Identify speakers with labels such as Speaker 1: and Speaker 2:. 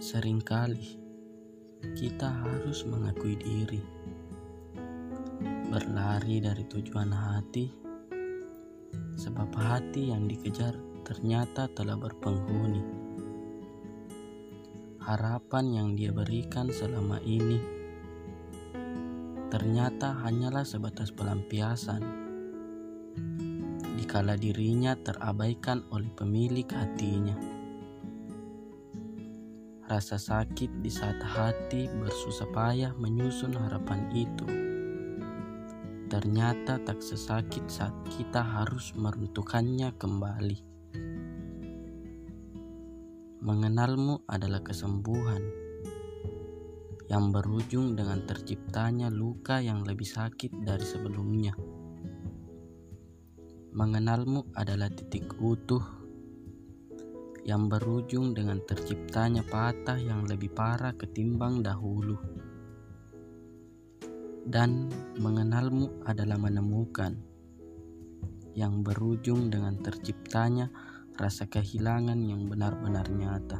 Speaker 1: Seringkali kita harus mengakui diri, berlari dari tujuan hati, sebab hati yang dikejar ternyata telah berpenghuni. Harapan yang dia berikan selama ini ternyata hanyalah sebatas pelampiasan. Dikala dirinya terabaikan oleh pemilik hatinya. Rasa sakit di saat hati bersusah payah menyusun harapan itu. Ternyata tak sesakit saat kita harus meruntuhkannya kembali. Mengenalmu adalah kesembuhan yang berujung dengan terciptanya luka yang lebih sakit dari sebelumnya. Mengenalmu adalah titik utuh yang berujung dengan terciptanya patah yang lebih parah ketimbang dahulu. Dan mengenalmu adalah menemukan yang berujung dengan terciptanya rasa kehilangan yang benar-benar nyata.